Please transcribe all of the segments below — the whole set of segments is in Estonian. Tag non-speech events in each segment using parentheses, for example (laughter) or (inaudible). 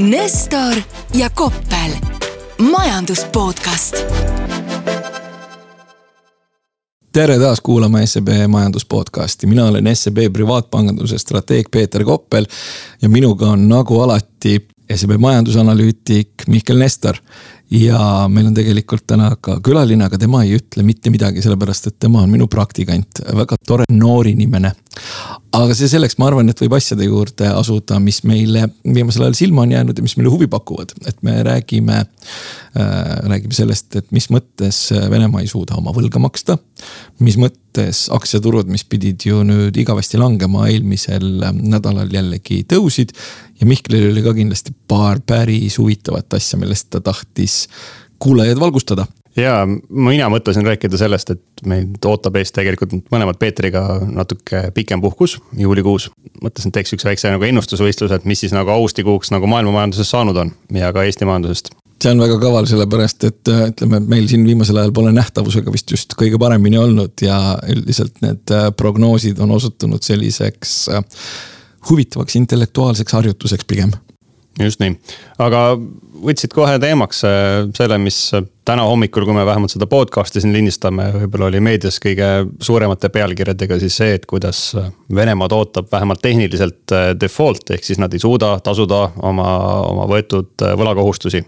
Nestor ja Koppel, majandus podcast. tere taas kuulama SEB majandus podcasti, mina olen SEB privaatpanganduse strateeg Peeter Koppel ja minuga on nagu alati SEB majandusanalüütik Mihkel Nestor ja meil on tegelikult täna ka külaline, aga tema ei ütle mitte midagi, sellepärast et tema on minu praktikant, väga tore noor inimene. aga see selleks, ma arvan, et võib asjade juurde asuda, mis meile viimasel ajal silma on jäänud ja mis meile huvi pakuvad, et me räägime äh,. räägime sellest, et mis mõttes Venemaa ei suuda oma võlga maksta. mis mõttes aktsiaturud, mis pidid ju nüüd igavesti langema, eelmisel nädalal jällegi tõusid ja Mihklil oli ka kindlasti paar päris huvitavat asja, millest ta tahtis kuulajaid valgustada ja mina mõtlesin rääkida sellest, et meid ootab ees tegelikult mõlemad Peetriga natuke pikem puhkus juulikuus. mõtlesin, et teeks üks väikse nagu ennustusvõistluse, et mis siis nagu augustikuuks nagu maailma majandusest saanud on ja ka Eesti majandusest. see on väga kaval, sellepärast et äh, ütleme, meil siin viimasel ajal pole nähtavusega vist just kõige paremini olnud ja üldiselt need äh, prognoosid on osutunud selliseks äh, huvitavaks intellektuaalseks harjutuseks pigem. Just nii, aga võtsid kohe teemaks äh, selle, mis täna hommikul, kui me vähemalt seda podcast'i siin lindistame, võib-olla oli meedias kõige suuremate pealkirjadega siis see, et kuidas Venemaad ootab vähemalt tehniliselt äh, default ehk siis nad ei suuda tasuda oma, oma võetud äh, võlakohustusi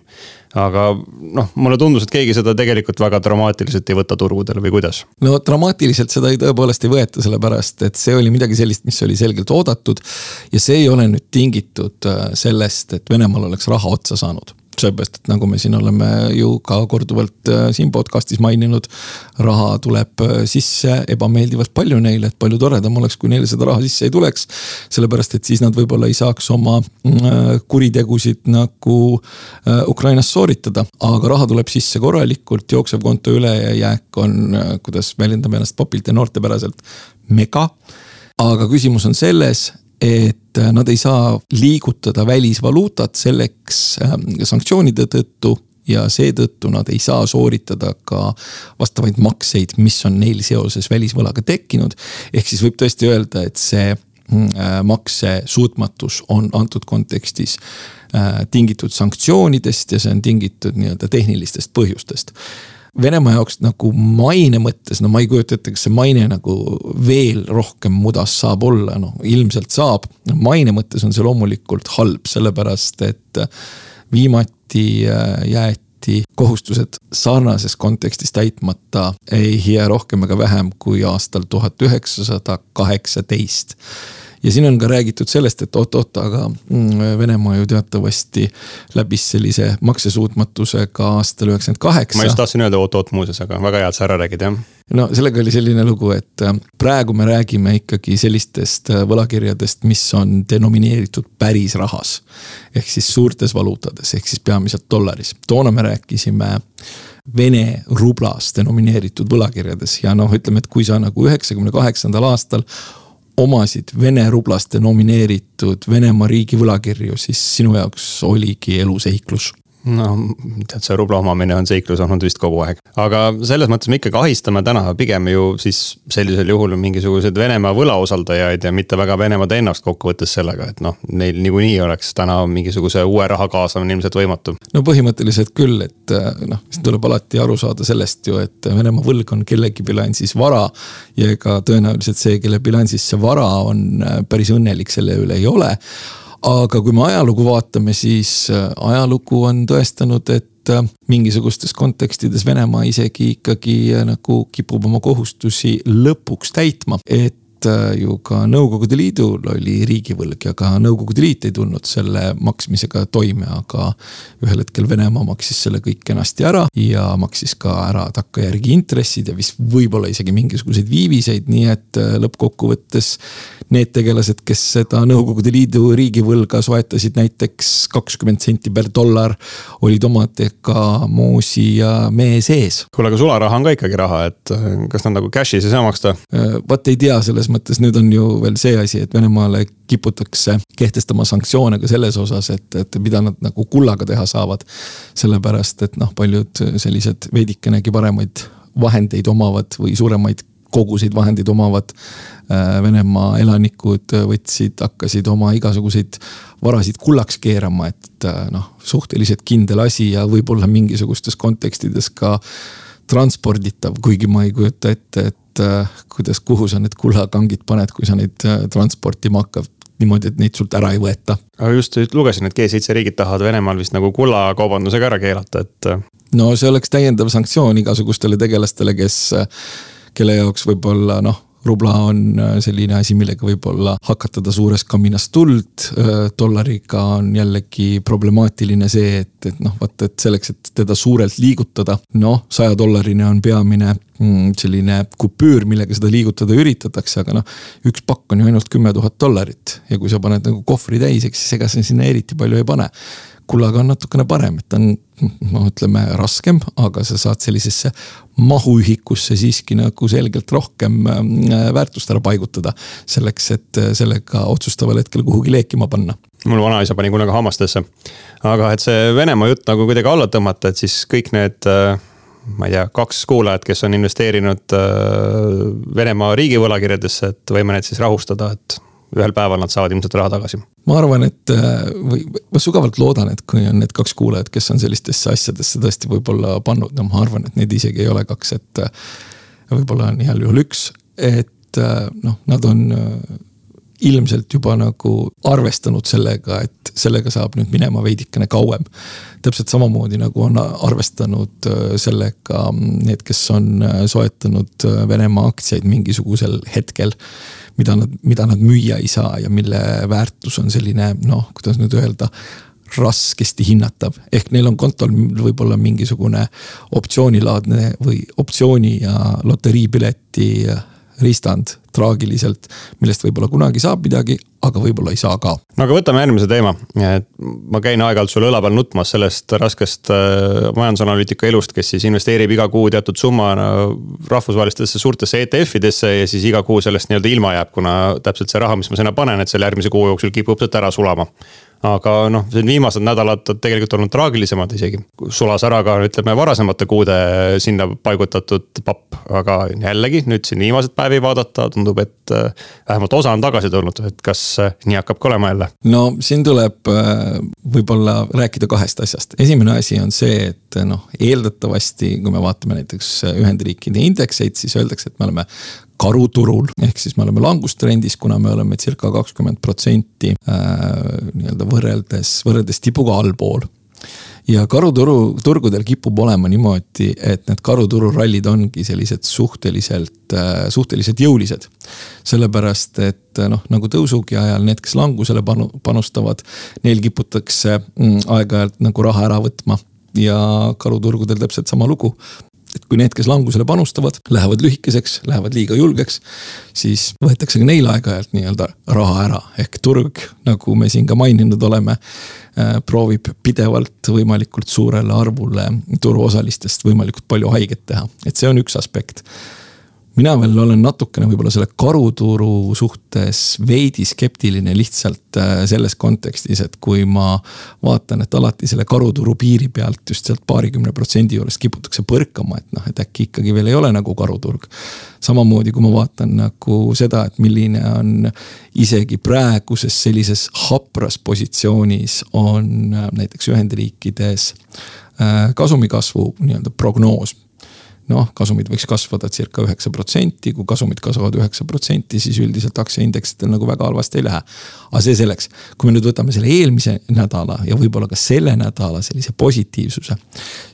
aga noh, mulle tundus, et keegi seda tegelikult väga dramaatiliselt ei võta turgudel või kuidas? no dramaatiliselt seda ei tõepoolest ei võeta, sellepärast et see oli midagi sellist, mis oli selgelt oodatud. ja see ei ole nüüd tingitud äh, sellest, et Venemaal oleks raha otsa saanud seepärast, et nagu me siin oleme ju ka korduvalt äh, siin podcast'is maininud. raha tuleb äh, sisse ebameeldivalt palju neile, et palju toredam oleks, kui neile seda raha sisse ei tuleks. sellepärast, et siis nad võib-olla ei saaks oma äh, kuritegusid nagu Ukrainas sooritada, aga raha tuleb sisse korralikult, jooksev konto ülejääk on, kuidas väljendame ennast popilt ja noortepäraselt, mega aga küsimus on selles, et äh, nad ei saa liigutada välisvaluutat selleks ähm, sanktsioonide tõttu ja seetõttu nad ei saa sooritada ka vastavaid makseid, mis on neil seoses välisvõlaga tekkinud. ehk siis võib tõesti öelda, et see mm, äh, maksesuutmatus on antud kontekstis äh, tingitud sanktsioonidest ja see on tingitud nii-öelda tehnilistest põhjustest Venemaa jaoks nagu maine mõttes, no ma ei kujuta ette, kas see maine nagu veel rohkem mudas saab olla, noh ilmselt saab. maine mõttes on see loomulikult halb, sellepärast et viimati äh, jäeti kohustused sarnases kontekstis täitmata ei rohkem ega vähem kui aastal tuhat üheksasada kaheksateist ja siin on ka räägitud sellest, et oot-oot, aga mm, Venemaa ju teatavasti läbis sellise maksesuutmatusega aastal üheksakümmend kaheksa. ma just tahtsin öelda oot-oot muuseas, aga väga hea, et sa ära räägid, jah no sellega oli selline lugu, et äh, praegu me räägime ikkagi sellistest äh, võlakirjadest, mis on denomineeritud päris rahas. ehk siis suurtes valuutades, ehk siis peamiselt dollaris. toona me rääkisime Vene rublas denomineeritud võlakirjades ja noh, ütleme, et kui sa nagu üheksakümne kaheksandal aastal omasid Vene rublaste nomineeritud Venemaa riigi võlakirju, siis sinu jaoks oligi elu seiklus no tead, see rubla omamine on seiklus olnud vist kogu aeg, aga selles mõttes me ikkagi ahistame täna pigem ju siis sellisel juhul mingisuguseid Venemaa võlausaldajaid ja mitte väga Venemaad ennast kokkuvõttes sellega, et noh, neil niikuinii oleks täna mingisuguse uue raha kaasamine ilmselt võimatu. no põhimõtteliselt küll, et eh, noh, siin tuleb alati aru saada sellest ju, et Venemaa võlg on kellegi bilansis vara. ja ega tõenäoliselt see, kelle bilansis see vara on, eh, päris õnnelik selle üle ei ole aga kui me ajalugu vaatame, siis äh, ajalugu on tõestanud, et äh, mingisugustes kontekstides Venemaa isegi ikkagi äh, nagu kipub oma kohustusi lõpuks täitma, et ju ka Nõukogude Liidul oli riigivõlg ja ka Nõukogude Liit ei tulnud selle maksmisega toime, aga. ühel hetkel Venemaa maksis selle kõik kenasti ära ja maksis ka ära takkajärgi intressid ja vist võib-olla isegi mingisuguseid viiviseid, nii et lõppkokkuvõttes. Need tegelased, kes seda Nõukogude Liidu riigivõlga soetasid näiteks kakskümmend senti per dollar, olid omadega moosi ja mee sees. kuule, aga sularaha on ka ikkagi raha, et äh, kas nad nagu cash'is ei saa maksta? Äh, vot ei tea selles mõttes nüüd on ju veel see asi, et Venemaale kiputakse kehtestama sanktsioone ka selles osas, et, et mida nad nagu kullaga teha saavad. sellepärast, et noh, paljud sellised veidikenegi paremaid vahendeid omavad või suuremaid koguseid vahendeid omavad äh, Venemaa elanikud võtsid, hakkasid oma igasuguseid varasid kullaks keerama, et äh, noh, suhteliselt kindel asi ja võib-olla mingisugustes kontekstides ka transporditav, kuigi ma ei kujuta ette, et äh, kuidas, kuhu sa need kullakangid paned, kui sa neid transportima hakkad niimoodi, et neid sult ära ei võeta. aga just lugesin, et G7 riigid tahavad Venemaal vist nagu kullakaubandusega ära keelata, et. no see oleks täiendav sanktsioon igasugustele tegelastele, kes, kelle jaoks võib-olla noh rubla on äh, selline asi, millega võib-olla hakatada suurest kaminast tuld. Äh, dollariga on jällegi problemaatiline see, et, et noh, vaata, et selleks, et teda suurelt liigutada, noh, sajadollarini on peamine mm, selline kupüür, millega seda liigutada üritatakse, aga noh. üks pakk on ju ainult kümme tuhat dollarit ja kui sa paned nagu kohvri täis, eks siis ega sa sinna eriti palju ei pane kullaga on natukene parem, et ta on noh, ütleme raskem, aga sa saad sellisesse mahuühikusse siiski nagu selgelt rohkem äh, väärtust ära paigutada. selleks, et äh, sellega otsustaval hetkel kuhugi leekima panna. mul vanaisa pani kunagi hammastesse. aga et see Venemaa jutt nagu kuidagi alla tõmmata, et siis kõik need äh, ma ei tea, kaks kuulajat, kes on investeerinud Venemaa riigivõlakirjadesse, et võime need siis rahustada, et ühel päeval nad saavad ilmselt raha tagasi. Ma arvan, et äh, või ma sügavalt loodan, et kui on need kaks kuulajat, kes on sellistesse asjadesse tõesti võib-olla pannud, no ma arvan, et neid isegi ei ole kaks, et. Äh, võib-olla on heal juhul üks, et äh, noh, nad on ilmselt juba nagu arvestanud sellega, et sellega saab nüüd minema veidikene kauem. täpselt samamoodi nagu on arvestanud sellega need, kes on soetanud Venemaa aktsiaid mingisugusel hetkel mida nad, mida nad müüa ei saa ja mille väärtus on selline noh, kuidas nüüd öelda raskesti hinnatav, ehk neil on kontol võib-olla mingisugune optsioonilaadne või optsiooni ja loteriipileti riistand traagiliselt, millest võib-olla kunagi saab midagi, aga võib-olla ei saa ka. no aga võtame järgmise teema, et ma käin aeg-ajalt sulle õla peal nutmas sellest raskest äh, majandusanalüütika elust, kes siis investeerib iga kuu teatud summa rahvusvahelistesse suurtesse ETF-idesse ja siis iga kuu sellest nii-öelda ilma jääb, kuna täpselt see raha, mis ma sinna panen, et selle järgmise kuu jooksul kipub sealt ära sulama aga noh, viimased nädalad on tegelikult olnud traagilisemad isegi. sulas ära ka ütleme varasemate kuude sinna paigutatud papp, aga jällegi nüüd siin viimaseid päevi vaadata, tundub, et äh, vähemalt osa on tagasi tulnud, et kas äh, nii hakkab ka olema jälle? no siin tuleb äh, võib-olla rääkida kahest asjast, esimene asi on see, et noh, eeldatavasti, kui me vaatame näiteks Ühendriikide indekseid, siis öeldakse, et me oleme karuturul, ehk siis me oleme langustrendis, kuna me oleme circa kakskümmend protsenti äh, nii-öelda võrreldes, võrreldes tipuga allpool. Ja karuturu, turgudel kipub olema niimoodi, et need karuturu rallid ongi sellised suhteliselt, äh, suhteliselt jõulised. sellepärast, et noh, nagu tõusugi ajal need, kes langusele panu-, panustavad, neil kiputakse mm, aeg-ajalt nagu raha ära võtma. Ja karuturgudel täpselt sama lugu et kui need, kes langusele panustavad, lähevad lühikeseks, lähevad liiga julgeks, siis võetakse ka neil aeg-ajalt nii-öelda raha ära, ehk turg, nagu me siin ka maininud oleme äh,. proovib pidevalt võimalikult suurele arvule turuosalistest võimalikult palju haiget teha, et see on üks aspekt mina veel olen natukene võib-olla selle karuturu suhtes veidi skeptiline lihtsalt äh, selles kontekstis, et kui ma vaatan, et alati selle karuturu piiri pealt just sealt paarikümne protsendi juurest kiputakse põrkama, et noh, et äkki ikkagi veel ei ole nagu karuturg. samamoodi, kui ma vaatan nagu seda, et milline on isegi praeguses sellises hapras positsioonis on äh, näiteks Ühendriikides äh, kasumi kasvu nii-öelda prognoos noh, kasumid võiks kasvada circa üheksa protsenti, kui kasumid kasvavad üheksa protsenti, siis üldiselt aktsiaindeksitel nagu väga halvasti ei lähe. aga see selleks, kui me nüüd võtame selle eelmise nädala ja võib-olla ka selle nädala sellise positiivsuse.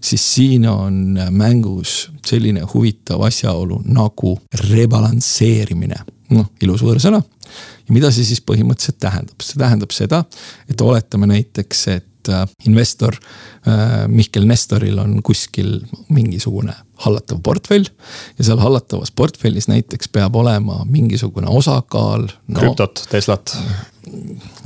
siis siin on mängus selline huvitav asjaolu nagu rebalansseerimine, noh ilus võõrsõna. ja mida see siis põhimõtteliselt tähendab, see tähendab seda, et oletame näiteks, et Äh, investor äh, Mihkel Nestoril on kuskil mingisugune hallatav portfell. ja seal hallatavas portfellis näiteks peab olema mingisugune osakaal no,. krüptot, Teslat.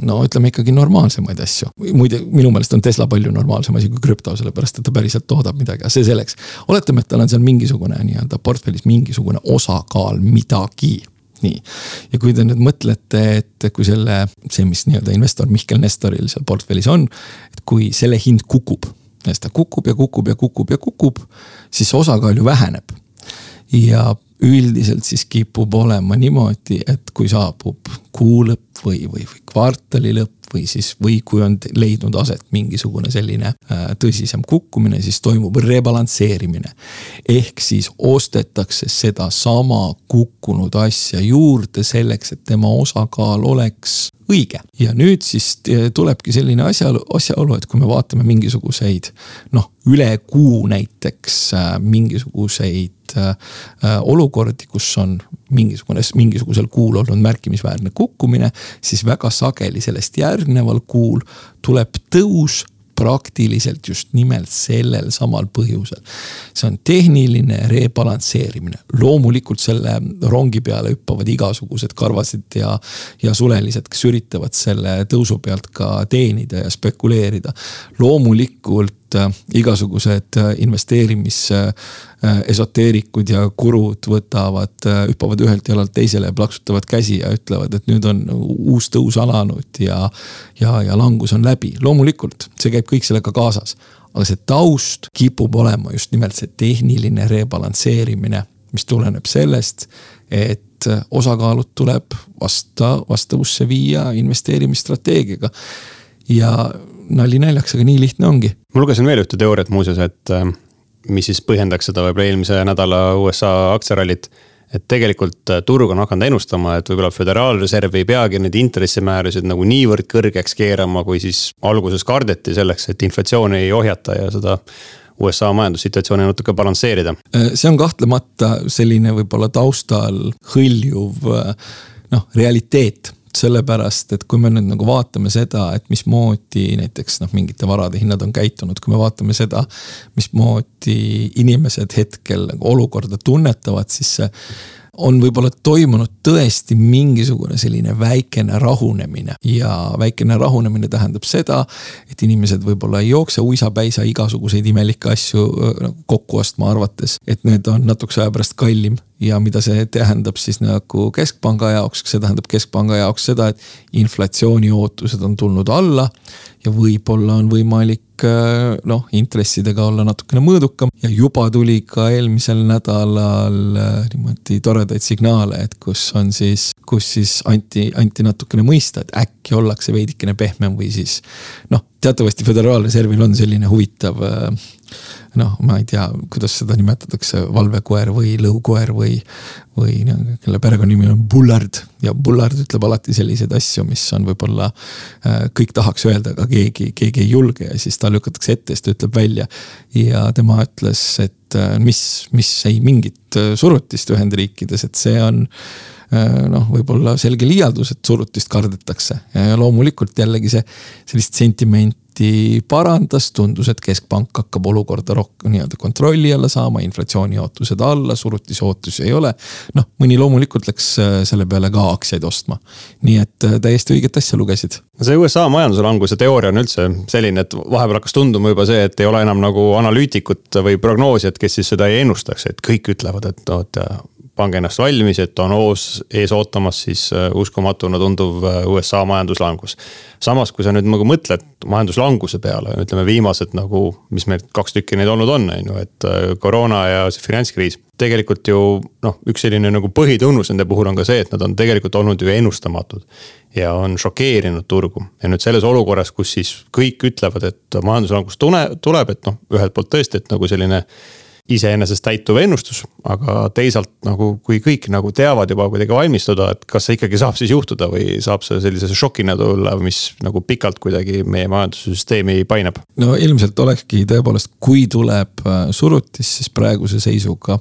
no ütleme ikkagi normaalsemaid asju, muide minu meelest on Tesla palju normaalsem asi kui krüpto, sellepärast et ta päriselt toodab midagi, aga see selleks. oletame, et tal on seal mingisugune nii-öelda portfellis mingisugune osakaal midagi nii. ja kui te nüüd mõtlete, et kui selle, see, mis nii-öelda investor Mihkel Nestoril seal portfellis on, et kui selle hind kukub, ja siis ta kukub ja kukub ja kukub ja kukub, siis osakaal ju väheneb. ja üldiselt siis kipub olema niimoodi, et kui saabub kuu lõpp või, või, või kvartali lõpp või siis, või kui on leidnud aset mingisugune selline äh, tõsisem kukkumine, siis toimub rebalansseerimine. ehk siis ostetakse sedasama kukkunud asja juurde selleks, et tema osakaal oleks õige. ja nüüd siis tulebki selline asjaolu, asjaolu, et kui me vaatame mingisuguseid noh, üle kuu näiteks äh, mingisuguseid äh, olukordi, kus on mingisugune, mingisugusel kuul olnud märkimisväärne kukkumine, siis väga sageli sellest järgneval kuul tuleb tõus praktiliselt just nimelt sellel samal põhjusel. see on tehniline rebalansseerimine, loomulikult selle rongi peale hüppavad igasugused karvasid ja, ja sulelised, kes üritavad selle tõusu pealt ka teenida ja spekuleerida. loomulikult äh, igasugused äh, investeerimis äh, esoteerikud ja gurud võtavad, hüppavad ühelt jalalt teisele ja plaksutavad käsi ja ütlevad, et nüüd on uus tõus alanud ja. ja, ja langus on läbi, loomulikult see käib kõik sellega kaasas. aga see taust kipub olema just nimelt see tehniline rebalansseerimine, mis tuleneb sellest, et osakaalud tuleb vasta, vastavusse viia investeerimisstrateegiaga. ja nali naljaks, aga nii lihtne ongi. ma lugesin veel ühte teooriat muuseas, et mis siis põhjendaks seda võib-olla eelmise nädala USA aktsiarallit et tegelikult äh, turg on hakanud ennustama, et võib-olla föderaalreserv ei peagi neid intressimäärasid nagu niivõrd kõrgeks keerama, kui siis alguses kardeti selleks, et inflatsiooni ei ohjata ja seda USA majandussituatsiooni natuke balansseerida. Äh, see on kahtlemata selline võib-olla taustal hõljuv äh, noh, realiteet sellepärast, et kui me nüüd nagu vaatame seda, et mismoodi näiteks noh, mingite varade hinnad on käitunud, kui me vaatame seda, mismoodi inimesed hetkel nagu olukorda tunnetavad, siis see on võib-olla toimunud tõesti mingisugune selline väikene rahunemine. Ja väikene rahunemine tähendab seda, et inimesed võib-olla ei jookse uisapäisa igasuguseid imelikke asju nagu kokku ostma, arvates, et need on natukese aja pärast kallim ja mida see tähendab siis nagu keskpanga jaoks, see tähendab keskpanga jaoks seda, et inflatsiooni ootused on tulnud alla ja võib-olla on võimalik äh, noh, intressidega olla natukene mõõdukam. Ja juba tuli ka eelmisel nädalal äh, niimoodi toredaid signaale, et kus on siis, kus siis anti, anti natukene mõista, et äkki ollakse veidikene pehmem või siis noh, teatavasti Föderaalreservil on selline huvitav äh, noh, ma ei tea, kuidas seda nimetatakse, valvekoer või lõukoer või, või noh, kelle perekonnanimi on Bullard. ja Bullard ütleb alati selliseid asju, mis on võib-olla äh, kõik tahaks öelda, aga keegi, keegi ei julge ja siis ta lükatakse ette, siis ta ütleb välja. ja tema ütles, et äh, mis, mis ei mingit äh, surutist Ühendriikides, et see on noh, võib-olla selge liialdus, et surutist kardetakse ja loomulikult jällegi see sellist sentimenti pilti parandas, tundus, et keskpank hakkab olukorda rohkem nii-öelda kontrolli alla saama, inflatsiooni ootused alla, surutisootusi ei ole. noh, mõni loomulikult läks äh, selle peale ka aktsiaid ostma. nii et äh, täiesti õiget asja lugesid. see USA majanduslanguse teooria on üldse selline, et vahepeal hakkas tunduma juba see, et ei ole enam nagu analüütikut või prognoosijat, kes siis seda ei ennustaks, et kõik ütlevad, et oot pange ennast valmis, et on hoos ees ootamas siis äh, uskumatuna tunduv äh, USA majanduslangus. samas, kui sa nüüd nagu mõtled majanduslanguse peale, ütleme viimased nagu, mis meil kaks tükki neid olnud on, on ju, et äh, koroona ja see finantskriis. tegelikult ju noh, üks selline nagu põhitunnus nende puhul on ka see, et nad on tegelikult olnud ju ennustamatud. ja on šokeerinud turgu ja nüüd selles olukorras, kus siis kõik ütlevad, et majanduslangus tune, tuleb, et noh, ühelt poolt tõesti, et nagu selline iseenesest täituv ennustus, aga teisalt nagu, kui kõik nagu teavad juba kuidagi valmistuda, et kas see ikkagi saab siis juhtuda või saab see sellise šokina tulla, mis nagu pikalt kuidagi meie majandussüsteemi painab? no ilmselt olekski tõepoolest, kui tuleb äh, surutis, siis praeguse seisuga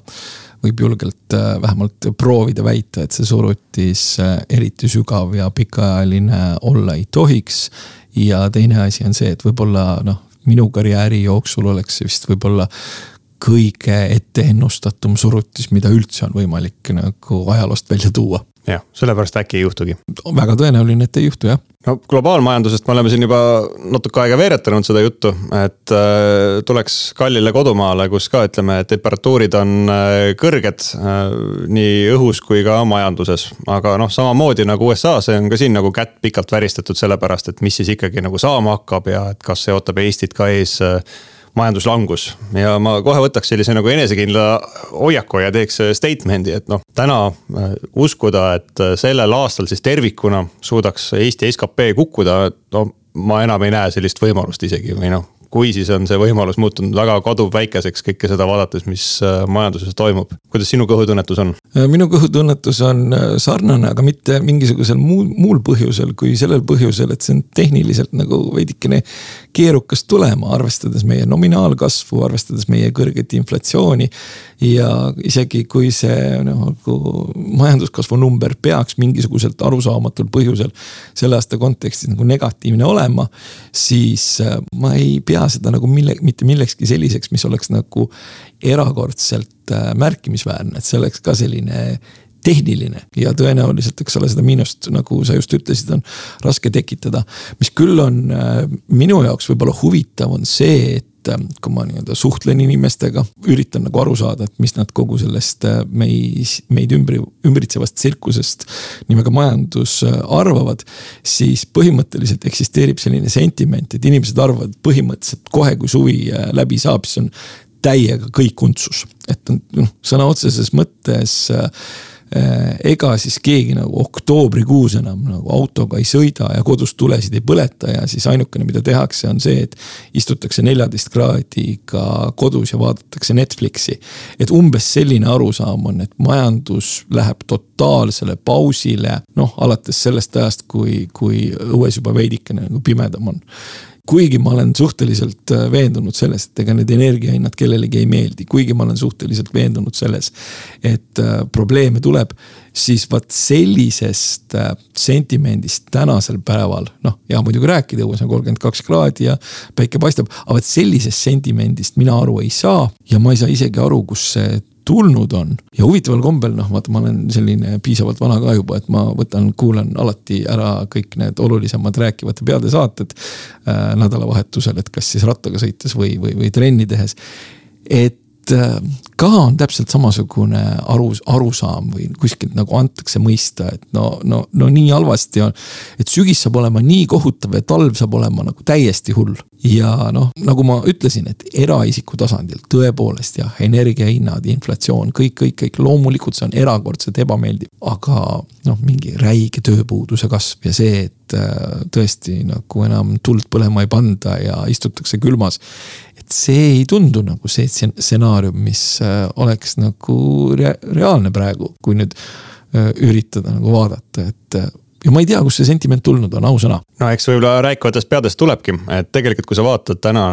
võib julgelt äh, vähemalt proovida väita, et see surutis äh, eriti sügav ja pikaajaline olla ei tohiks. ja teine asi on see, et võib-olla noh, minu karjääri jooksul oleks vist võib-olla kõige etteennustatum surutis, mida üldse on võimalik nagu ajaloost välja tuua. jah, sellepärast äkki ei juhtugi. väga tõenäoline, et ei juhtu jah. no globaalmajandusest me oleme siin juba natuke aega veeretanud seda juttu, et äh, tuleks kallile kodumaale, kus ka ütleme, temperatuurid on äh, kõrged äh, nii õhus kui ka majanduses. aga noh, samamoodi nagu USA-s on ka siin nagu kätt pikalt väristatud sellepärast, et mis siis ikkagi nagu saama hakkab ja et kas see ootab Eestit ka ees äh, majanduslangus. Ja ma kohe võtaks sellise nagu enesekindla hoiaku ja teeks statement'i, et noh, täna äh, uskuda, et sellel aastal siis tervikuna suudaks Eesti skp kukkuda, no ma enam ei näe sellist võimalust isegi või noh kui, siis on see võimalus muutunud väga kaduvväikeseks kõike seda vaadates, mis äh, majanduses toimub. kuidas sinu kõhutunnetus on? Äh, minu kõhutunnetus on äh, sarnane, aga mitte mingisugusel muul, muul põhjusel kui sellel põhjusel, et see on tehniliselt nagu veidikene keerukas tulema, arvestades meie nominaalkasvu, arvestades meie kõrget inflatsiooni. ja isegi kui see nagu majanduskasvu number peaks mingisuguselt arusaamatul põhjusel selle aasta kontekstis nagu negatiivne olema, siis ma ei pea pea seda nagu mille, mitte millekski selliseks, mis oleks nagu erakordselt äh, märkimisväärne, et see oleks ka selline tehniline ja tõenäoliselt, eks ole, seda miinust, nagu sa just ütlesid, on raske tekitada. mis küll on äh, minu jaoks võib-olla huvitav, on see, et et ähm, kui ma nii-öelda suhtlen inimestega, üritan nagu aru saada, et mis nad kogu sellest äh, meis, meid ümbri, ümbritsevast tsirkusest nimega majandus äh, arvavad. siis põhimõtteliselt eksisteerib selline sentiment, et inimesed arvavad põhimõtteliselt kohe, kui suvi äh, läbi saab, siis on täiega kõik untsus, et noh, sõna otseses mõttes äh, Äh, ega siis keegi nagu oktoobrikuus enam nagu autoga ei sõida ja kodus tulesid ei põleta ja siis ainukene, mida tehakse, on see, et istutakse neljateist kraadiga kodus ja vaadatakse Netflixi. et umbes selline arusaam on, et majandus läheb totaalsele pausile, noh alates sellest ajast, kui, kui õues juba veidikene nagu pimedam on kuigi ma olen suhteliselt äh, veendunud selles, et ega need energiahinnad kellelegi ei meeldi, kuigi ma olen suhteliselt veendunud selles, et äh, probleeme tuleb, siis vaat sellisest äh, sentimendist tänasel päeval, noh, hea muidugi rääkida, õues on kolmkümmend kaks kraadi ja päike paistab, aga vot sellisest sentimendist mina aru ei saa ja ma ei saa isegi aru, kus see tulnud on. ja huvitaval kombel noh, vaata, ma olen selline piisavalt vana ka juba, et ma võtan, kuulan alati ära kõik need olulisemad rääkivate peade saated äh, nädalavahetusel, et kas siis rattaga sõites või, või, või trenni tehes. et äh, ka on täpselt samasugune aru, arusaam või kuskilt nagu antakse mõista, et no, no, no nii halvasti on. et sügis saab olema nii kohutav ja talv saab olema nagu täiesti hull ja noh, nagu ma ütlesin, et eraisiku tasandil tõepoolest jah, energiahinnad, inflatsioon, kõik, kõik, kõik loomulikult see on erakordselt ebameeldiv. aga noh, mingi räige tööpuuduse kasv ja see, et äh, tõesti nagu enam tuld põlema ei panda ja istutakse külmas. et see ei tundu nagu see stsenaarium, mis äh, oleks nagu rea reaalne praegu, kui nüüd äh, üritada nagu vaadata, et ja ma ei tea, kust see sentiment tulnud on, ausõna. no eks võib-olla rääkivatest peadest tulebki, et tegelikult, kui sa vaatad täna,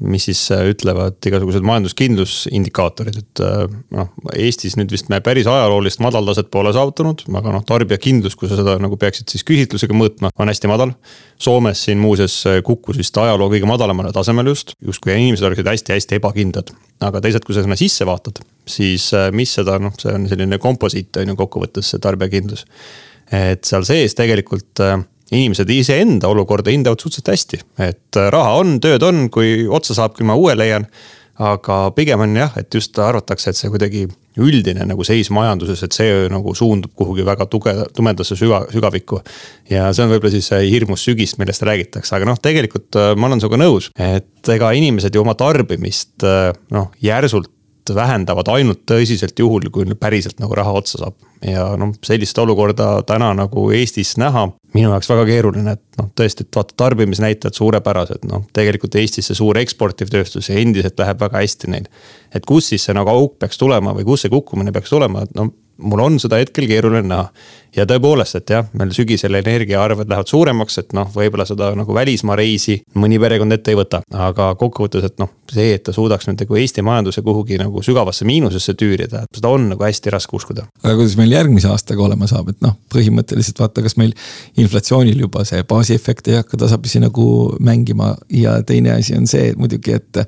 mis siis äh, ütlevad igasugused majanduskindlusindikaatorid, et äh, noh, Eestis nüüd vist me päris ajaloolist madaltaset pole saavutanud, aga noh, tarbijakindlus, kui sa seda nagu peaksid siis küsitlusega mõõtma, on hästi madal. Soomes siin muuseas äh, kukkus vist ajaloo kõige madalamale tasemele just, justkui inimesed oleksid hästi-hästi ebakindlad. aga teisalt, kui sa sinna sisse vaatad, siis mis seda noh, see on selline komposiit on ju kokkuvõttes see tarbijakindlus et seal sees tegelikult äh, inimesed iseenda olukorda hindavad suhteliselt hästi, et äh, raha on, tööd on, kui otsa saab, küll ma uue leian. aga pigem on jah, et just arvatakse, et see kuidagi üldine nagu seis majanduses, et see nagu suundub kuhugi väga tuge-, tumedasse süga, sügavikku. ja see on võib-olla siis see hirmus sügis, millest räägitakse, aga noh, tegelikult äh, ma olen sinuga nõus, et ega inimesed ju oma tarbimist noh, järsult vähendavad ainult tõsiselt juhul, kui päriselt nagu raha otsa saab. ja noh, sellist olukorda täna nagu Eestis näha, minu jaoks väga keeruline, et noh, tõesti, et vaata tarbimisnäitajad suurepärased, noh tegelikult Eestis see suur eksportiv tööstus ja endiselt läheb väga hästi neil. et kus siis see nagu auk peaks tulema või kus see kukkumine peaks tulema, et no mul on seda hetkel keeruline näha. ja tõepoolest, et jah, meil sügisel energiaarved lähevad suuremaks, et noh, võib-olla seda nagu välismaa reisi mõni perekond ette ei võta. aga kokkuvõttes, et noh, see, et ta suudaks nüüd nagu Eesti majanduse kuhugi nagu sügavasse miinusesse tüürida, seda on nagu hästi raske uskuda. aga kuidas meil järgmise aastaga olema saab, et noh, põhimõtteliselt vaata, kas meil inflatsioonil juba see baasiefekt ei hakka tasapisi nagu mängima ja teine asi on see et muidugi, et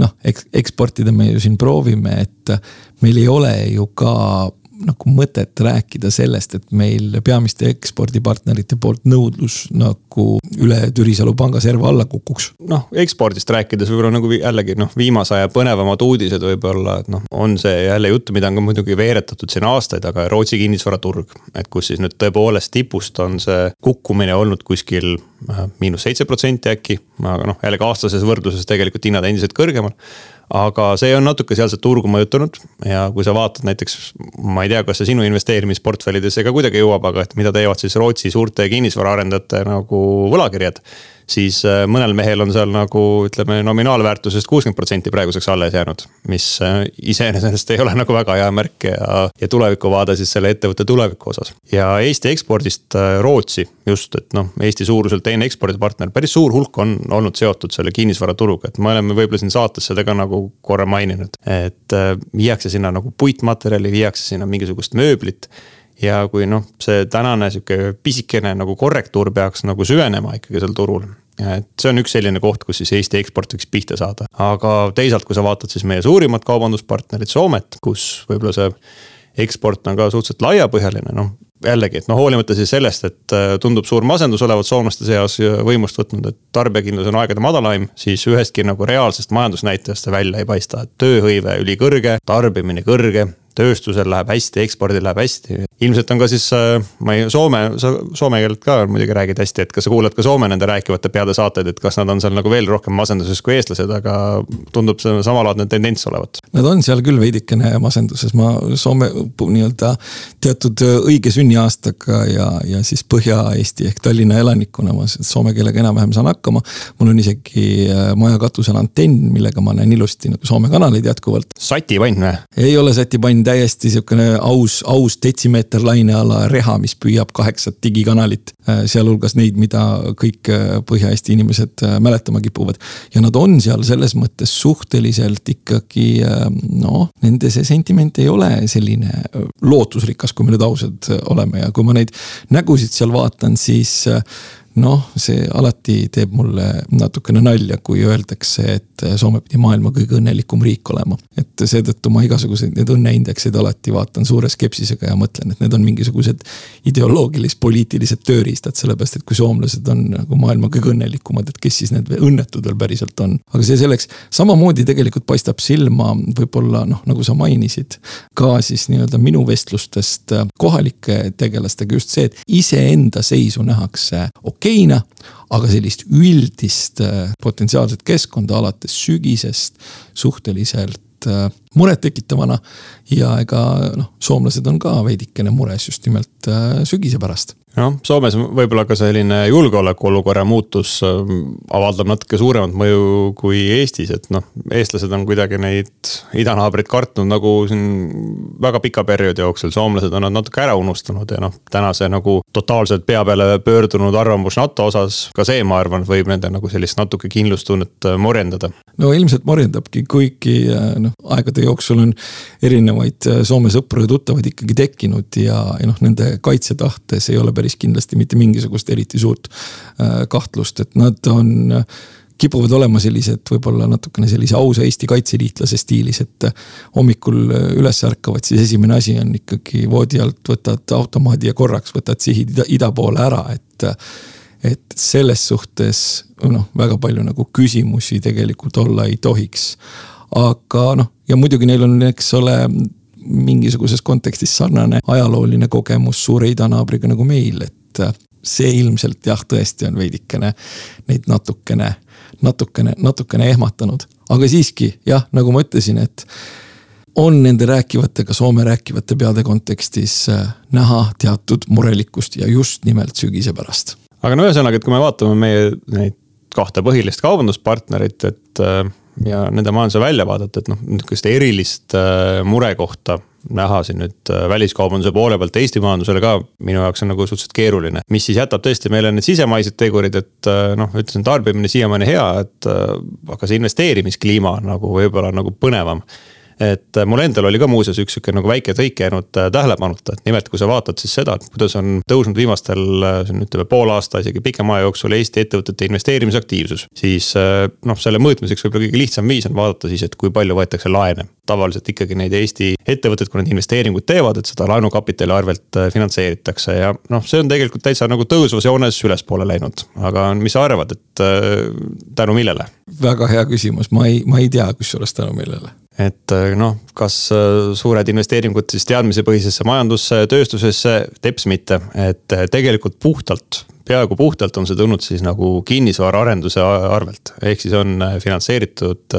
noh, eks eksportida me ju siin proovime, et meil ei ole ju ka nagu mõtet rääkida sellest, et meil peamiste ekspordipartnerite poolt nõudlus nagu üle Türisalu panga serva alla kukuks. noh, ekspordist rääkides võib-olla nagu jällegi noh, viimase aja põnevamad uudised võib-olla, et noh, on see jälle jutt, mida on ka muidugi veeretatud siin aastaid, aga Rootsi kinnisvaraturg. et kus siis nüüd tõepoolest tipust on see kukkumine olnud kuskil äh, miinus seitse protsenti äkki, aga noh, jällegi aastases võrdluses tegelikult hinnad endiselt kõrgemal aga see on natuke sealset turgu mõjutanud ja kui sa vaatad näiteks, ma ei tea, kas see sinu investeerimisportfellidesse ka kuidagi jõuab, aga et mida teevad siis Rootsi suurte kinnisvaraarendajate nagu võlakirjad siis äh, mõnel mehel on seal nagu ütleme nominaalväärtusest kuuskümmend protsenti praeguseks alles jäänud. mis äh, iseenesest ei ole nagu väga hea märk ja, ja tulevikuvaade siis selle ettevõtte tuleviku osas. ja Eesti ekspordist äh, Rootsi just, et noh, Eesti suuruselt teine ekspordipartner, päris suur hulk on olnud seotud selle kinnisvaraturuga, et me oleme võib-olla siin saates seda ka nagu korra maininud. et viiakse sinna nagu puitmaterjali, viiakse sinna mingisugust mööblit ja kui noh, see tänane sihuke pisikene nagu korrektuur peaks nagu süvenema ikkagi seal turul. et see on üks selline koht, kus siis Eesti eksport võiks pihta saada, aga teisalt, kui sa vaatad siis meie suurimat kaubanduspartnerit Soomet, kus võib-olla see eksport on ka suhteliselt laiapõhjaline, noh jällegi, et noh, hoolimata siis sellest, et äh, tundub suur masendus olevat soomlaste seas võimust võtnud, et tarbijakindlus on aegade madalaim, siis ühestki nagu reaalsest majandusnäitajast see välja ei paista, et tööhõive ülikõrge, tarbimine kõrge tööstusel läheb hästi, ekspordil läheb hästi. ilmselt on ka siis, äh, ma ei, Soome, sa soome keelt ka muidugi räägid hästi, et kas sa kuulad ka Soome nende rääkivate peade saateid, et kas nad on seal nagu veel rohkem masenduses kui eestlased, aga tundub see samalaadne tendents olevat. Nad on seal küll veidikene masenduses, ma Soome nii-öelda teatud õige sünniaastaga ja, ja siis Põhja-Eesti ehk Tallinna elanikuna ma soome keelega enam-vähem saan hakkama. mul on isegi äh, maja katusel antenn, millega ma näen ilusti nagu Soome kanaleid jätkuvalt. satipann või? ei ole satipann täiesti sihukene aus, aus detsimeeter laineala reha, mis püüab kaheksat digikanalit. Äh, sealhulgas neid, mida kõik äh, Põhja-Eesti inimesed äh, mäletama kipuvad. ja nad on seal selles mõttes suhteliselt ikkagi noh, nende see sentiment ei ole selline lootusrikas, kui me nüüd ausad oleme ja kui ma neid nägusid seal vaatan, siis noh, see alati teeb mulle natukene nalja, kui öeldakse, et Soome pidi maailma kõige õnnelikum riik olema. et seetõttu ma igasuguseid neid õnneindekseid alati vaatan suure skepsisega ja mõtlen, et need on mingisugused ideoloogilis-poliitilised tööriistad, sellepärast et kui soomlased on nagu maailma kõige õnnelikumad, et kes siis need õnnetud veel päriselt on. aga see selleks, samamoodi tegelikult paistab silma võib-olla noh, nagu sa mainisid, ka siis nii-öelda minu vestlustest kohalike tegelastega just see, et iseenda seisu nähakse okeina, aga sellist üldist äh, potentsiaalset keskkonda alates sügisest suhteliselt äh, murettekitavana. ja ega noh, soomlased on ka veidikene mures just nimelt äh, sügise pärast noh, Soomes võib-olla ka selline julgeolekuolukorra muutus ähm, avaldab natuke suuremat mõju kui Eestis, et noh, eestlased on kuidagi neid idanaabreid kartnud nagu siin väga pika perioodi jooksul, soomlased on nad natuke ära unustanud ja noh, tänase nagu totaalselt pea peale pöördunud arvamus NATO osas, ka see, ma arvan, võib nende nagu sellist natuke kindlustunnet äh, morjendada. no ilmselt morjendabki, kuigi äh, noh, aegade jooksul on erinevaid äh, Soome sõpru ja tuttavaid ikkagi tekkinud ja, ja noh, nende kaitsetahtes ei ole päris kindlasti mitte mingisugust eriti suurt äh, kahtlust, et nad on äh, kipuvad olema sellised võib-olla natukene sellise ausa Eesti kaitseliitlase stiilis, et äh, hommikul üles ärkavad, siis esimene asi on ikkagi voodi alt võtad automaadi ja korraks võtad sihid ida, ida poole ära, et. et selles suhtes noh, väga palju nagu küsimusi tegelikult olla ei tohiks. aga noh, ja muidugi neil on, eks ole mingisuguses kontekstis sarnane ajalooline kogemus suure idanaabriga nagu meil, et äh, see ilmselt jah, tõesti on veidikene neid natukene, natukene, natukene ehmatanud. aga siiski jah, nagu ma ütlesin, et on nende rääkivatega, Soome rääkivate peade kontekstis äh, näha teatud murelikkust ja just nimelt sügise pärast. aga no ühesõnaga, et kui me vaatame meie neid kahte põhilist kaubanduspartnerit, et äh, ja nende majanduse väljavaadet, et noh, nihukest erilist äh, murekohta näha siin nüüd äh, väliskaubanduse poole pealt Eesti majandusele ka minu jaoks on nagu suhteliselt keeruline. mis siis jätab tõesti meile need sisemaised tegurid, et äh, noh, ütlesin, tarbimine siiamaani hea, et aga see investeerimiskliima on nagu võib-olla nagu põnevam et äh, mul endal oli ka muuseas üks sihuke nagu väike tõik jäänud tähelepanuta, et nimelt, kui sa vaatad siis seda, et kuidas on tõusnud viimastel, siin ütleme poole aasta, isegi pikema aja jooksul Eesti ettevõtete investeerimisaktiivsus. siis noh, selle mõõtmiseks võib-olla kõige lihtsam viis on vaadata siis, et kui palju võetakse laene. tavaliselt ikkagi neid Eesti ettevõtted, kui nad investeeringuid teevad, et seda laenukapitali arvelt finantseeritakse ja noh, see on tegelikult täitsa nagu tõusvas joones ülespoole läinud. aga mis sa arvad, et tänu millele? Väga hea küsimus, ma ei, ma ei tea, kusjuures tänu millele. Et äh, noh, kas äh, suured investeeringud siis teadmisepõhisesse majandusse, tööstusesse, teps mitte, et äh, tegelikult puhtalt, peaaegu puhtalt on see tulnud siis nagu kinnisvaraarenduse arvelt, ehk siis on finantseeritud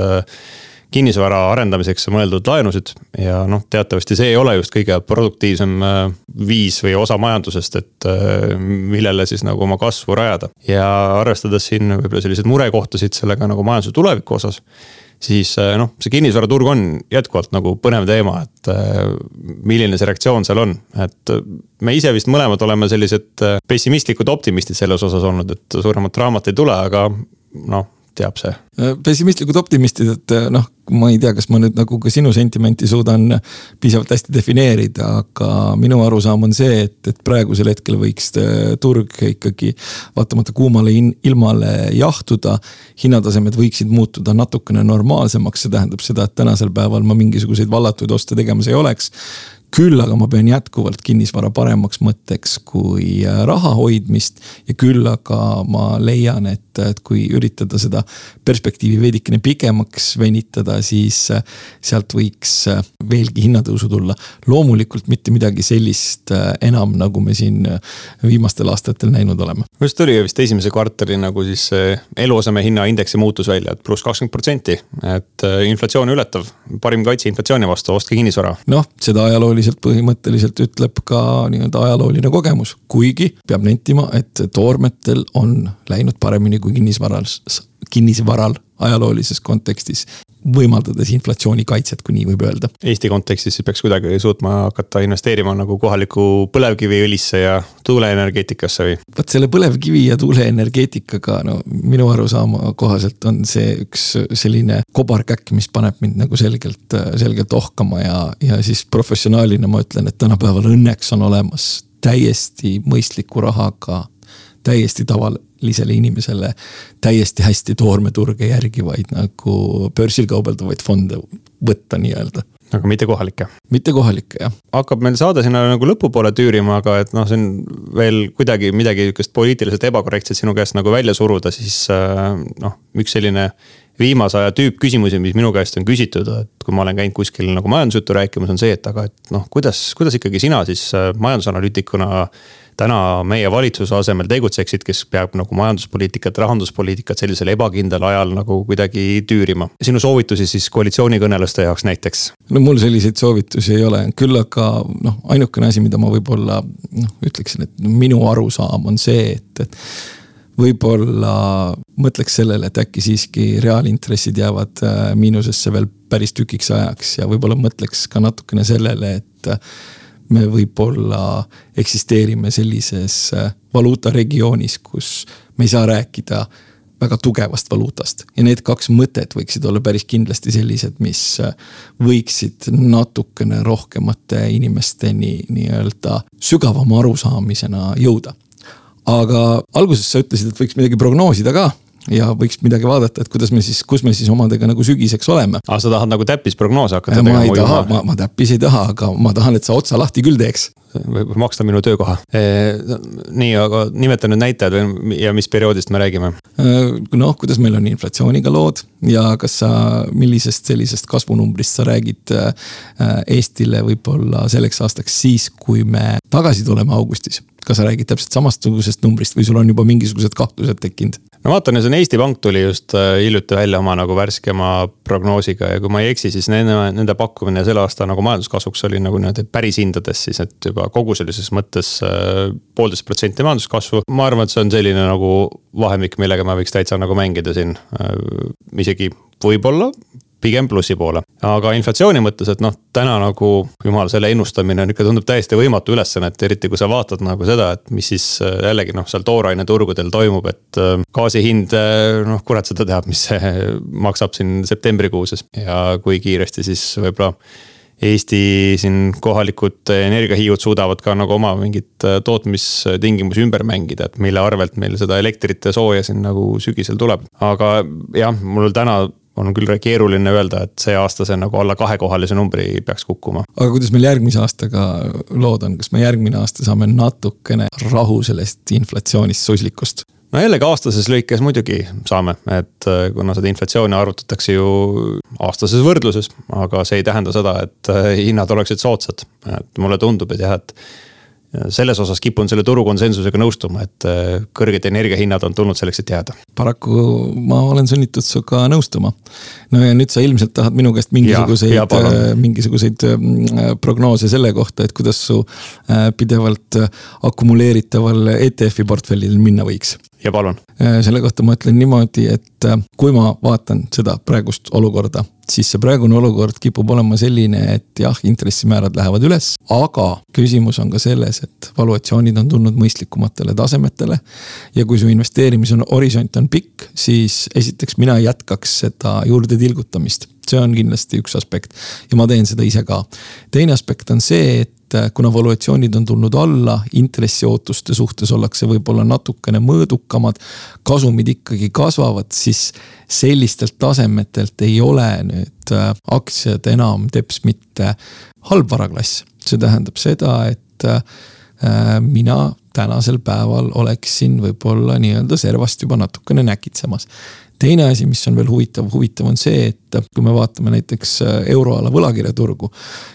kinnisvara arendamiseks mõeldud laenusid ja noh, teatavasti see ei ole just kõige produktiivsem viis või osa majandusest, et millele siis nagu oma kasvu rajada. ja arvestades siin võib-olla selliseid murekohtasid sellega nagu majanduse tuleviku osas siis äh, noh, see kinnisvaraturg on jätkuvalt nagu põnev teema, et äh, milline see reaktsioon seal on, et äh, me ise vist mõlemad oleme sellised pessimistlikud optimistid selles osas olnud, et suuremat draamat ei tule, aga noh teab see. Pessimistlikud optimistid, et äh, noh, ma ei tea, kas ma nüüd nagu ka sinu sentimenti suudan piisavalt hästi defineerida, aga minu arusaam on see, et, et praegusel hetkel võiks äh, turg ikkagi vaatamata kuumale ilmale jahtuda. hinnatasemed võiksid muutuda natukene normaalsemaks, see tähendab seda, et tänasel päeval ma mingisuguseid vallatuid oste tegemas ei oleks küll aga ma pean jätkuvalt kinnisvara paremaks mõtteks kui äh, raha hoidmist. ja küll aga ma leian, et, et kui üritada seda perspektiivi veidikene pikemaks venitada, siis äh, sealt võiks äh, veelgi hinnatõusu tulla. loomulikult mitte midagi sellist enam, nagu me siin viimastel aastatel näinud oleme. just tuli vist esimese kvartali nagu siis eluaseme hinnaindeksi muutus välja, et pluss kakskümmend protsenti, et inflatsiooni ületav, parim kaitse inflatsiooni vastu, ostke kinnisvara. noh, seda ajaloolist ajalooliselt põhimõtteliselt ütleb ka nii-öelda ajalooline kogemus, kuigi peab nentima, et toormetel on läinud paremini kui kinnisvaral, kinnisvaral ajaloolises kontekstis võimaldades inflatsioonikaitset, kui nii võib öelda. Eesti kontekstis siis peaks kuidagi suutma hakata investeerima nagu kohalikku põlevkiviõlisse ja tuuleenergeetikasse või? vot selle põlevkivi ja tuuleenergeetikaga, no minu arusaama kohaselt on see üks selline kobarkäkk, mis paneb mind nagu selgelt, selgelt ohkama ja, ja siis professionaalina ma ütlen, et tänapäeval õnneks on olemas täiesti mõistliku rahaga täiesti tavalisele inimesele täiesti hästi toormeturge järgivaid nagu börsil kaubeldavaid fonde võtta nii-öelda aga mitte kohalikke? mitte kohalikke, jah. hakkab meil saade sinna nagu lõpupoole tüürima, aga et noh, on veel kuidagi midagi sihukest poliitiliselt ebakorrektset sinu käest nagu välja suruda, siis äh, noh, üks selline viimase aja tüüppküsimusi, mis minu käest on küsitud, et kui ma olen käinud kuskil nagu majandusjuttu rääkimas, on see, et aga et noh, kuidas, kuidas ikkagi sina siis äh, majandusanalüütikuna täna meie valitsuse asemel tegutseksid, kes peab nagu majanduspoliitikat, rahanduspoliitikat sellisel ebakindlal ajal nagu kuidagi tüürima. sinu soovitusi siis koalitsioonikõneluste jaoks näiteks? no mul selliseid soovitusi ei ole, küll aga noh, ainukene asi, mida ma võib-olla noh, ütleksin, et minu arusaam on see, et, et võib-olla mõtleks sellele, et äkki siiski reaalintressid jäävad äh, miinusesse veel päris tükiks ajaks ja võib-olla mõtleks ka natukene sellele, et me võib-olla eksisteerime sellises äh, valuutaregioonis, kus me ei saa rääkida väga tugevast valuutast ja need kaks mõtet võiksid olla päris kindlasti sellised, mis äh, võiksid natukene rohkemate inimesteni nii-öelda sügavama arusaamisena jõuda. Aga alguses sa ütlesid, et võiks midagi prognoosida ka ja võiks midagi vaadata, et kuidas me siis, kus me siis omadega nagu sügiseks oleme. aa, sa tahad nagu täppisprognoose hakata tegema? ma ei taha, ma, ma täppis ei taha, aga ma tahan, et sa otsa lahti küll teeks. Võib maksta minu töökoha nii, aga nimeta nüüd näitajad või, ja mis perioodist me räägime? noh, kuidas meil on inflatsiooniga lood ja kas sa, millisest sellisest kasvunumbrist sa räägid Eestile võib-olla selleks aastaks siis, kui me tagasi tuleme augustis? kas sa räägid täpselt samasugusest numbrist või sul on juba mingisugused kahtlused tekkinud? no vaatan, see on Eesti Pank tuli just äh, hiljuti välja oma nagu värskema prognoosiga ja kui ma ei eksi, siis nende, nende pakkumine selle aasta nagu majanduskasvuks oli nagu niimoodi päris hindades siis, et juba kogu sellises mõttes äh, poolteist protsenti majanduskasvu. ma arvan, et see on selline nagu vahemik, millega ma võiks täitsa nagu mängida siin äh,. isegi võib-olla pigem plussi poole. aga inflatsiooni mõttes, et noh, täna nagu jumal, selle ennustamine on ikka tundub täiesti võimatu ülesanne, et eriti kui sa vaatad nagu seda, et mis siis äh, jällegi noh, seal tooraineturgudel toimub, et gaasi hind, noh, kurat seda teab, mis see (laughs) maksab siin septembrikuuses ja kui kiiresti siis võib-olla Eesti siin kohalikud energiahiiud suudavad ka nagu oma mingit äh, tootmistingimusi ümber mängida, et mille arvelt meil seda elektrit ja sooja siin nagu sügisel tuleb. aga jah, mul täna on küll keeruline öelda, et see aasta see nagu alla kahekohalise numbri peaks kukkuma. aga kuidas meil järgmise aastaga lood on, kas me järgmine aasta saame natukene rahu sellest inflatsioonist, suslikust? No jällegi aastases lõikes muidugi saame, et äh, kuna seda inflatsiooni arvutatakse ju aastases võrdluses, aga see ei tähenda seda, et äh, hinnad oleksid soodsad. et mulle tundub, et jah, et selles osas kipun selle turu konsensusega nõustuma, et äh, kõrged energiahinnad on tulnud selleks, et jääda. paraku ma olen sunnitud sinuga nõustuma. no ja nüüd sa ilmselt tahad minu käest mingisuguseid, äh, mingisuguseid äh, prognoose selle kohta, et kuidas su pidevalt akumuleeritaval ETF-i portfellil minna võiks ja palun. selle kohta ma ütlen niimoodi, et kui ma vaatan seda praegust olukorda, siis see praegune olukord kipub olema selline, et jah, intressimäärad lähevad üles, aga küsimus on ka selles, et valuatsioonid on tulnud mõistlikumatele tasemetele. ja kui su investeerimise horisont on pikk, siis esiteks mina jätkaks seda juurde tilgutamist see on kindlasti üks aspekt ja ma teen seda ise ka. teine aspekt on see, et äh, kuna valuatsioonid on tulnud alla, intressiootuste suhtes ollakse võib-olla natukene mõõdukamad. kasumid ikkagi kasvavad, siis sellistelt tasemetelt ei ole nüüd äh, aktsiad enam teps mitte halb varaklass. see tähendab seda, et äh, mina tänasel päeval oleksin võib-olla nii-öelda servast juba natukene näkitsemas. Teine asi, mis on veel huvitav, huvitav on see, et kui me vaatame näiteks äh, euroala võlakirjaturgu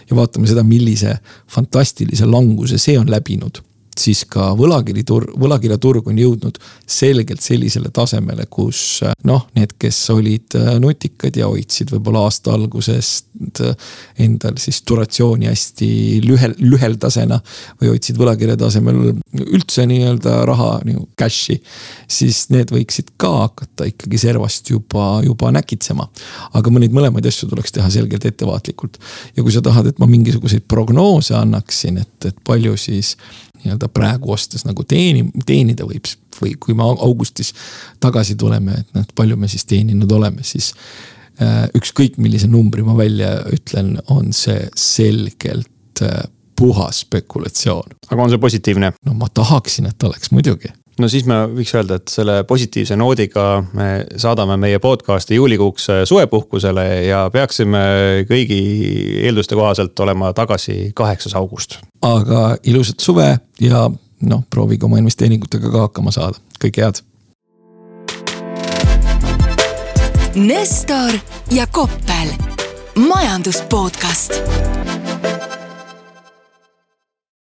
ja vaatame seda, millise fantastilise languse see on läbinud siis ka võlakirjaturg, võlakirjaturg on jõudnud selgelt sellisele tasemele, kus noh, need, kes olid äh, nutikad ja hoidsid võib-olla aasta algusest äh, endal siis duratsiooni hästi lühel, lüheldasena. või hoidsid võlakirja tasemel üldse nii-öelda raha nagu cash'i. siis need võiksid ka hakata ikkagi servast juba, juba näkitsema. aga neid mõlemaid asju tuleks teha selgelt ettevaatlikult. ja kui sa tahad, et ma mingisuguseid prognoose annaksin, et, et palju siis nii-öelda praegu ostes nagu teeni, teenida võib. või kui me augustis tagasi tuleme, et noh, palju me siis teeninud oleme, siis äh, ükskõik millise numbri ma välja ütlen, on see selgelt äh, puhas spekulatsioon. aga on see positiivne? no ma tahaksin, et oleks muidugi no siis me võiks öelda, et selle positiivse noodiga me saadame meie podcast'i juulikuuks suvepuhkusele ja peaksime kõigi eelduste kohaselt olema tagasi kaheksas august. aga ilusat suve ja noh, proovige oma investeeringutega ka hakkama saada, kõike head. Nestor ja Koppel, majandus podcast